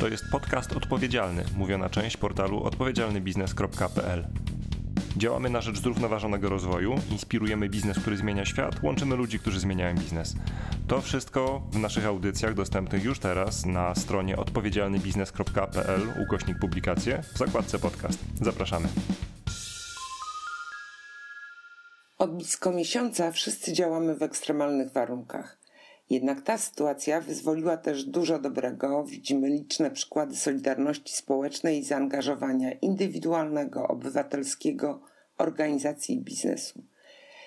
To jest podcast odpowiedzialny, mówiona część portalu odpowiedzialnybiznes.pl. Działamy na rzecz zrównoważonego rozwoju, inspirujemy biznes, który zmienia świat, łączymy ludzi, którzy zmieniają biznes. To wszystko w naszych audycjach dostępnych już teraz na stronie odpowiedzialnybiznes.pl ukośnik publikacje w zakładce podcast. Zapraszamy. Od blisko miesiąca wszyscy działamy w ekstremalnych warunkach. Jednak ta sytuacja wyzwoliła też dużo dobrego. Widzimy liczne przykłady solidarności społecznej i zaangażowania indywidualnego, obywatelskiego, organizacji i biznesu.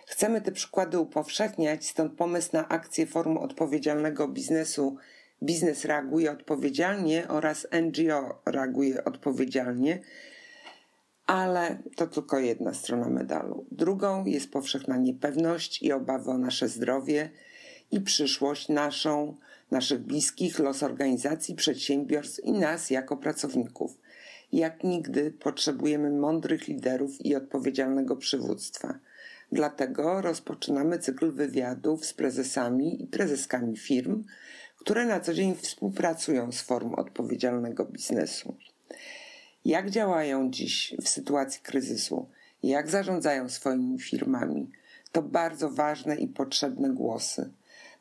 Chcemy te przykłady upowszechniać, stąd pomysł na akcję Forum Odpowiedzialnego Biznesu Biznes reaguje odpowiedzialnie oraz NGO reaguje odpowiedzialnie, ale to tylko jedna strona medalu. Drugą jest powszechna niepewność i obawy o nasze zdrowie i przyszłość naszą, naszych bliskich, los organizacji, przedsiębiorstw i nas jako pracowników. Jak nigdy potrzebujemy mądrych liderów i odpowiedzialnego przywództwa. Dlatego rozpoczynamy cykl wywiadów z prezesami i prezeskami firm, które na co dzień współpracują z form odpowiedzialnego biznesu. Jak działają dziś w sytuacji kryzysu? Jak zarządzają swoimi firmami? To bardzo ważne i potrzebne głosy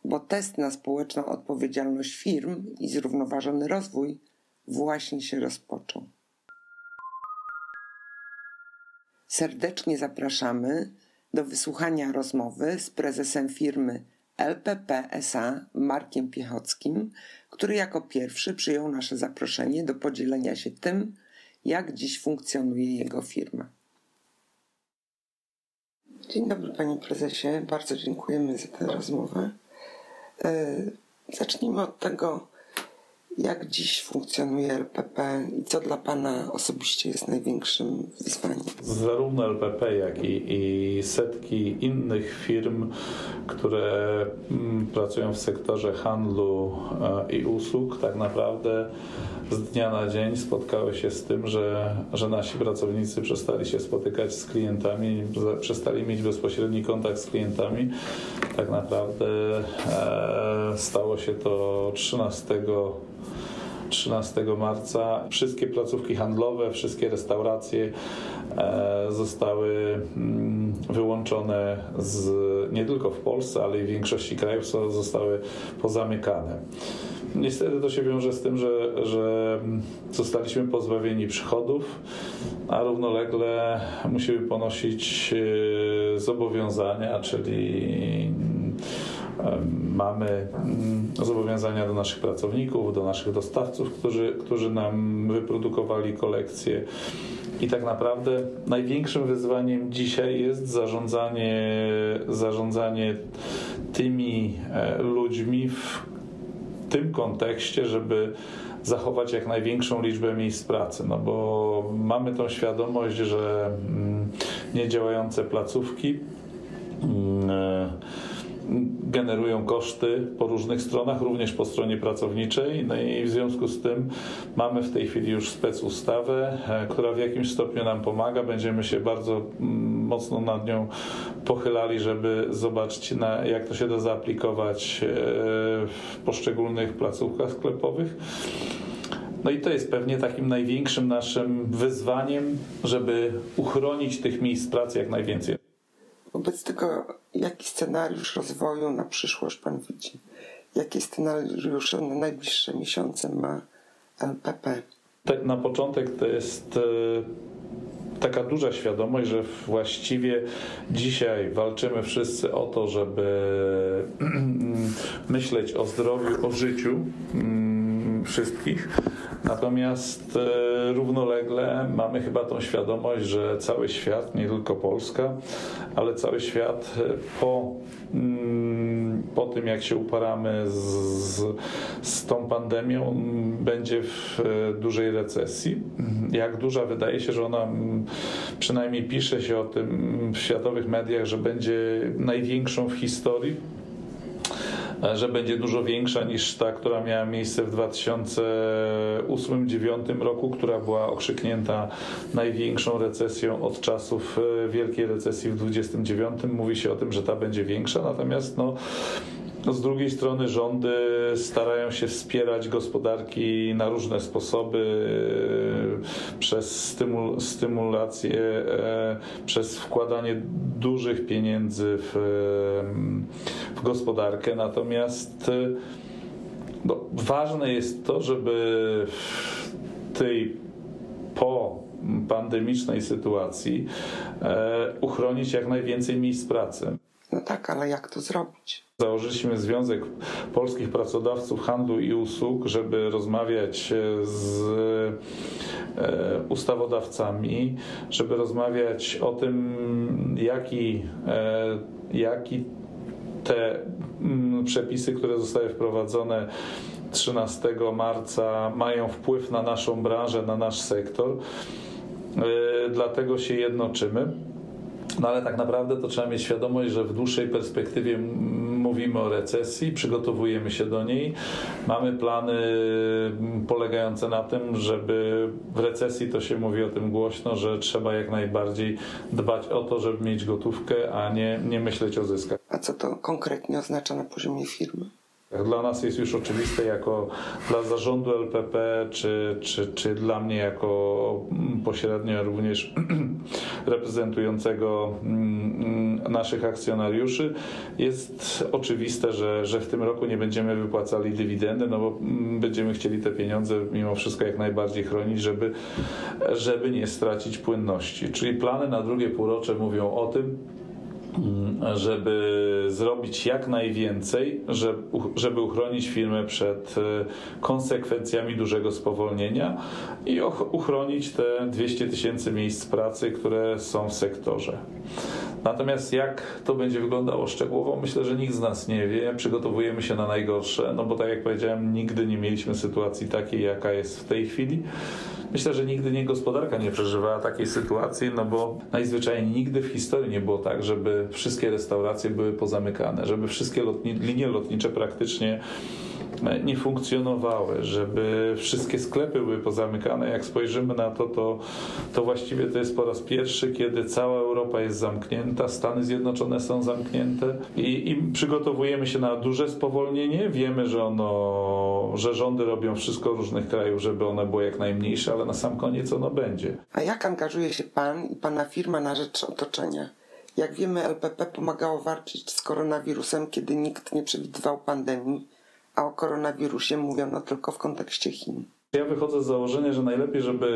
bo test na społeczną odpowiedzialność firm i zrównoważony rozwój właśnie się rozpoczął. Serdecznie zapraszamy do wysłuchania rozmowy z prezesem firmy LPP SA Markiem Piechockim, który jako pierwszy przyjął nasze zaproszenie do podzielenia się tym, jak dziś funkcjonuje jego firma. Dzień dobry panie prezesie, bardzo dziękujemy za tę rozmowę. E, zacznijmy od tego, jak dziś funkcjonuje LPP i co dla Pana osobiście jest największym wyzwaniem? Zarówno LPP, jak i, i setki innych firm, które mm, pracują w sektorze handlu e, i usług, tak naprawdę z dnia na dzień spotkały się z tym, że, że nasi pracownicy przestali się spotykać z klientami, przestali mieć bezpośredni kontakt z klientami. Tak naprawdę e, stało się to 13 13 marca wszystkie placówki handlowe, wszystkie restauracje e, zostały mm, wyłączone z, nie tylko w Polsce, ale i w większości krajów zostały pozamykane. Niestety to się wiąże z tym, że, że zostaliśmy pozbawieni przychodów, a równolegle musimy ponosić e, zobowiązania, czyli mamy mm, zobowiązania do naszych pracowników, do naszych dostawców, którzy, którzy nam wyprodukowali kolekcje. I tak naprawdę największym wyzwaniem dzisiaj jest zarządzanie, zarządzanie tymi e, ludźmi w tym kontekście, żeby zachować jak największą liczbę miejsc pracy, no bo mamy tą świadomość, że mm, niedziałające placówki mm, e, generują koszty po różnych stronach, również po stronie pracowniczej. No i w związku z tym mamy w tej chwili już specustawę, e, która w jakimś stopniu nam pomaga. Będziemy się bardzo mm, mocno nad nią pochylali, żeby zobaczyć, na, jak to się da zaaplikować e, w poszczególnych placówkach sklepowych. No i to jest pewnie takim największym naszym wyzwaniem, żeby uchronić tych miejsc pracy jak najwięcej. Wobec tego, jaki scenariusz rozwoju na przyszłość Pan widzi? Jakie scenariusze na najbliższe miesiące ma LPP? Tak, na początek to jest e, taka duża świadomość, że właściwie dzisiaj walczymy wszyscy o to, żeby myśleć o zdrowiu, o życiu mm, wszystkich Natomiast e, równolegle mamy chyba tą świadomość, że cały świat, nie tylko Polska, ale cały świat e, po, mm, po tym, jak się uparamy z, z tą pandemią, będzie w e, dużej recesji. Jak duża wydaje się, że ona, przynajmniej pisze się o tym w światowych mediach, że będzie największą w historii że będzie dużo większa niż ta, która miała miejsce w 2008-2009 roku, która była okrzyknięta największą recesją od czasów e, wielkiej recesji w 29. Mówi się o tym, że ta będzie większa, natomiast no, no z drugiej strony rządy starają się wspierać gospodarki na różne sposoby, przez stymul, stymulację, e, przez wkładanie dużych pieniędzy w, w gospodarkę. Natomiast e, no, ważne jest to, żeby w tej po pandemicznej sytuacji e, uchronić jak najwięcej miejsc pracy. No tak, ale jak to zrobić? Założyliśmy Związek Polskich Pracodawców Handlu i Usług, żeby rozmawiać z e, ustawodawcami, żeby rozmawiać o tym, jaki, e, jaki te mm, przepisy, które zostały wprowadzone 13 marca, mają wpływ na naszą branżę, na nasz sektor. E, dlatego się jednoczymy. No ale tak naprawdę to trzeba mieć świadomość, że w dłuższej perspektywie mówimy o recesji, przygotowujemy się do niej. Mamy plany polegające na tym, żeby w recesji to się mówi o tym głośno, że trzeba jak najbardziej dbać o to, żeby mieć gotówkę, a nie, nie myśleć o zyskach. A co to konkretnie oznacza na poziomie firmy? Dla nas jest już oczywiste, jako dla zarządu LPP, czy, czy, czy dla mnie, jako pośrednio również reprezentującego mm, naszych akcjonariuszy, jest oczywiste, że, że w tym roku nie będziemy wypłacali dywidendy, no bo mm, będziemy chcieli te pieniądze mimo wszystko jak najbardziej chronić, żeby, żeby nie stracić płynności. Czyli plany na drugie półrocze mówią o tym, żeby zrobić jak najwięcej, żeby uchronić firmę przed e, konsekwencjami dużego spowolnienia i uchronić te 200 tysięcy miejsc pracy, które są w sektorze. Natomiast jak to będzie wyglądało szczegółowo, myślę, że nikt z nas nie wie. Przygotowujemy się na najgorsze, no bo tak jak powiedziałem, nigdy nie mieliśmy sytuacji takiej, jaka jest w tej chwili. Myślę, że nigdy nie gospodarka nie przeżywała takiej sytuacji, no bo najzwyczajniej nigdy w historii nie było tak, żeby wszystkie restauracje były pozamykane, żeby wszystkie lotni linie lotnicze praktycznie nie funkcjonowały, żeby wszystkie sklepy były pozamykane. Jak spojrzymy na to, to, to właściwie to jest po raz pierwszy, kiedy cała Europa jest zamknięta, Stany Zjednoczone są zamknięte i, i przygotowujemy się na duże spowolnienie. Wiemy, że ono, że rządy robią wszystko różnych krajów, żeby one było jak najmniejsze, ale na sam koniec ono będzie. A jak angażuje się Pan i Pana firma na rzecz otoczenia? Jak wiemy, LPP pomagało walczyć z koronawirusem, kiedy nikt nie przewidywał pandemii a o koronawirusie mówiono tylko w kontekście Chin. Ja wychodzę z założenia, że najlepiej, żeby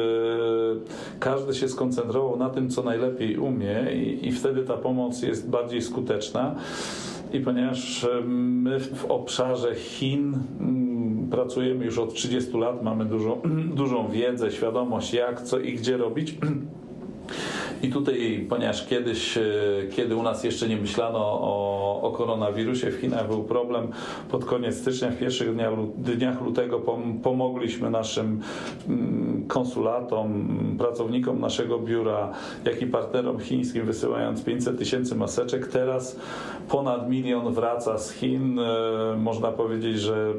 każdy się skoncentrował na tym, co najlepiej umie, i, i wtedy ta pomoc jest bardziej skuteczna. I ponieważ my w obszarze Chin mm, pracujemy już od 30 lat, mamy dużo, dużą wiedzę, świadomość, jak, co i gdzie robić. I tutaj, ponieważ kiedyś, e, kiedy u nas jeszcze nie myślano o, o koronawirusie, w Chinach był problem, pod koniec stycznia, w pierwszych dniach, dniach lutego pomogliśmy naszym mm, konsulatom, pracownikom naszego biura, jak i partnerom chińskim, wysyłając 500 tysięcy maseczek. Teraz ponad milion wraca z Chin. E, można powiedzieć, że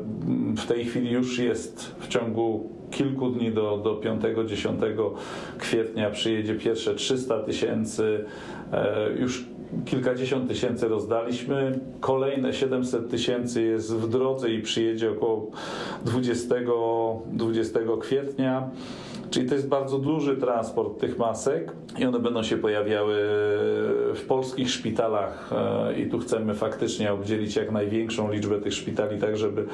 w tej chwili już jest w ciągu kilku dni do, do 5-10 kwietnia przyjedzie pierwsze 300 tysięcy, e, już kilkadziesiąt tysięcy rozdaliśmy, kolejne 700 tysięcy jest w drodze i przyjedzie około 20, 20 kwietnia. Czyli to jest bardzo duży transport tych masek i one będą się pojawiały w polskich szpitalach e, i tu chcemy faktycznie obdzielić jak największą liczbę tych szpitali, tak żeby,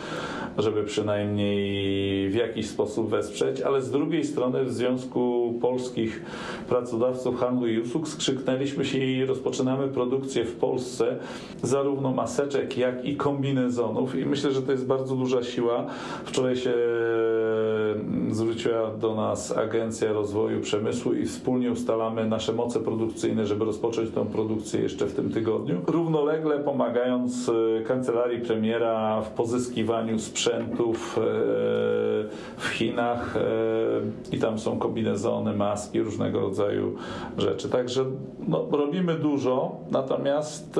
żeby przynajmniej w jakiś sposób wesprzeć, ale z drugiej strony w Związku Polskich Pracodawców Handlu i Usług skrzyknęliśmy się i rozpoczynamy produkcję w Polsce zarówno maseczek, jak i kombinezonów i myślę, że to jest bardzo duża siła. Wczoraj się zwróciła do nas Agencja Rozwoju Przemysłu i wspólnie ustalamy nasze moce produkcyjne, żeby rozpocząć tę produkcję jeszcze w tym tygodniu. Równolegle pomagając e, kancelarii premiera w pozyskiwaniu sprzętów e, w Chinach e, i tam są kombinezony, maski, różnego rodzaju rzeczy. Także no, robimy dużo, natomiast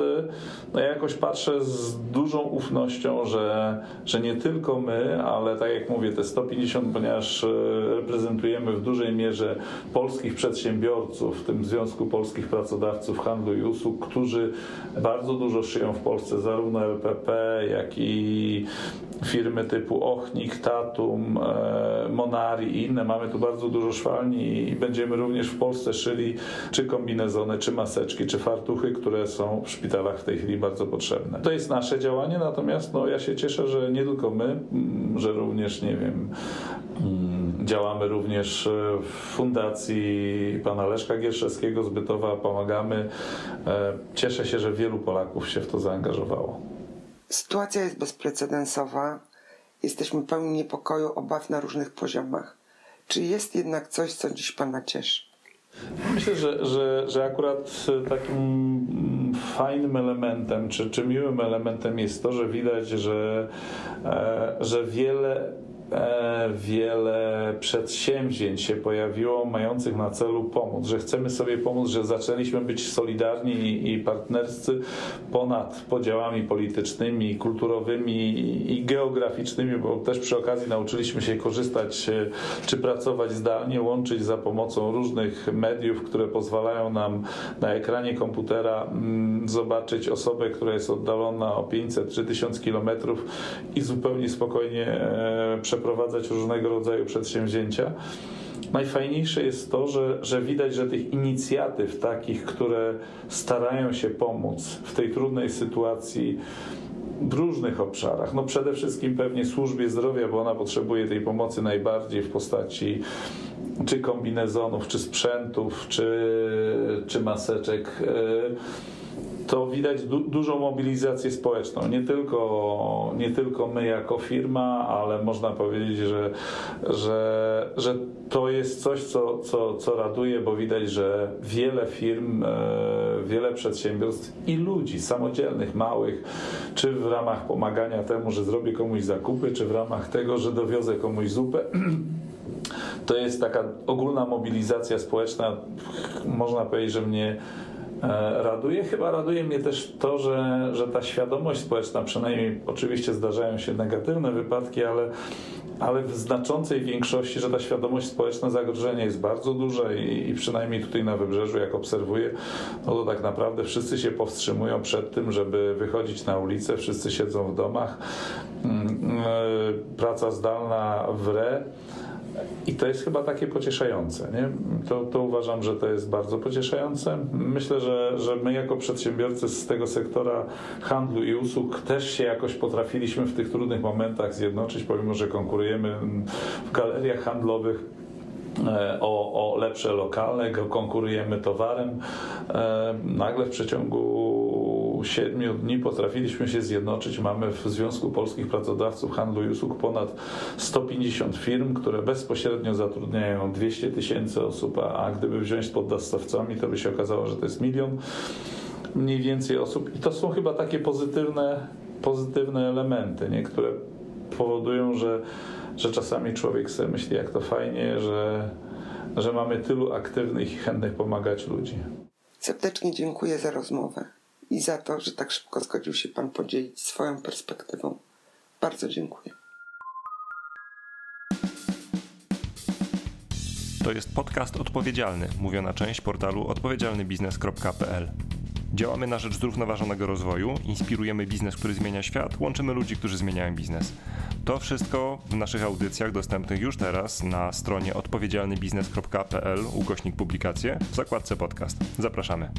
no, ja jakoś patrzę z dużą ufnością, że, że nie tylko my, ale tak jak mówię, te 150 ponieważ reprezentujemy w dużej mierze polskich przedsiębiorców, w tym Związku Polskich Pracodawców Handlu i Usług, którzy bardzo dużo szyją w Polsce, zarówno LPP, jak i firmy typu Ochnik, Tatum, Monari i inne. Mamy tu bardzo dużo szwalni i będziemy również w Polsce szyli czy kombinezony, czy maseczki, czy fartuchy, które są w szpitalach w tej chwili bardzo potrzebne. To jest nasze działanie, natomiast no, ja się cieszę, że nie tylko my, mm, że również, nie wiem, mm, działamy również w fundacji pana Leszka Gierszewskiego z Bytowa, pomagamy. E, cieszę się, że wielu Polaków się w to zaangażowało. Sytuacja jest bezprecedensowa. Jesteśmy pełni niepokoju, obaw na różnych poziomach. Czy jest jednak coś, co dziś Pana cieszy? Myślę, że, że, że akurat takim fajnym elementem, czy, czy miłym elementem jest to, że widać, że, e, że wiele E, wiele przedsięwzięć się pojawiło mających na celu pomóc, że chcemy sobie pomóc, że zaczęliśmy być solidarni i partnerscy ponad podziałami politycznymi, kulturowymi i geograficznymi, bo też przy okazji nauczyliśmy się korzystać e, czy pracować zdalnie, łączyć za pomocą różnych mediów, które pozwalają nam na ekranie komputera mm, zobaczyć osobę, która jest oddalona o 500 czy 1000 kilometrów i zupełnie spokojnie przeprowadzić przeprowadzać różnego rodzaju przedsięwzięcia. Najfajniejsze jest to, że, że widać, że tych inicjatyw takich, które starają się pomóc w tej trudnej sytuacji, w różnych obszarach. No przede wszystkim pewnie służbie zdrowia, bo ona potrzebuje tej pomocy najbardziej w postaci czy kombinezonów, czy sprzętów, czy, czy maseczek. Yy to widać du dużą mobilizację społeczną. Nie tylko, nie tylko my jako firma, ale można powiedzieć, że, że, że to jest coś, co, co, co raduje, bo widać, że wiele firm, e, wiele przedsiębiorstw i ludzi samodzielnych, małych, czy w ramach pomagania temu, że zrobię komuś zakupy, czy w ramach tego, że dowiozę komuś zupę, to jest taka ogólna mobilizacja społeczna. Można powiedzieć, że mnie raduje. Chyba raduje mnie też to, że, że ta świadomość społeczna, przynajmniej oczywiście zdarzają się negatywne wypadki, ale, ale w znaczącej większości, że ta świadomość społeczna zagrożenia jest bardzo duża i, i przynajmniej tutaj na wybrzeżu, jak obserwuję, no to tak naprawdę wszyscy się powstrzymują przed tym, żeby wychodzić na ulicę, wszyscy siedzą w domach. Mm, e, praca zdalna w re i to jest chyba takie pocieszające. Nie? To, to uważam, że to jest bardzo pocieszające. Myślę, że, że my jako przedsiębiorcy z tego sektora handlu i usług też się jakoś potrafiliśmy w tych trudnych momentach zjednoczyć, pomimo że konkurujemy w galeriach handlowych e, o, o lepsze lokalne, konkurujemy towarem. E, nagle w przeciągu siedmiu dni potrafiliśmy się zjednoczyć. Mamy w Związku Polskich Pracodawców Handlu i Usług ponad 150 firm, które bezpośrednio zatrudniają 200 tysięcy osób, a gdyby wziąć pod dostawcami, to by się okazało, że to jest milion mniej więcej osób. I to są chyba takie pozytywne, pozytywne elementy, które powodują, że, że czasami człowiek sobie myśli, jak to fajnie, że, że mamy tylu aktywnych i chętnych pomagać ludzi. Serdecznie dziękuję za rozmowę i za to, że tak szybko zgodził się Pan podzielić swoją perspektywą. Bardzo dziękuję. To jest podcast odpowiedzialny, mówiona część portalu odpowiedzialnybiznes.pl. Działamy na rzecz zrównoważonego rozwoju, inspirujemy biznes, który zmienia świat, łączymy ludzi, którzy zmieniają biznes. To wszystko w naszych audycjach dostępnych już teraz na stronie odpowiedzialnybiznes.pl ukośnik publikacje w zakładce podcast. Zapraszamy.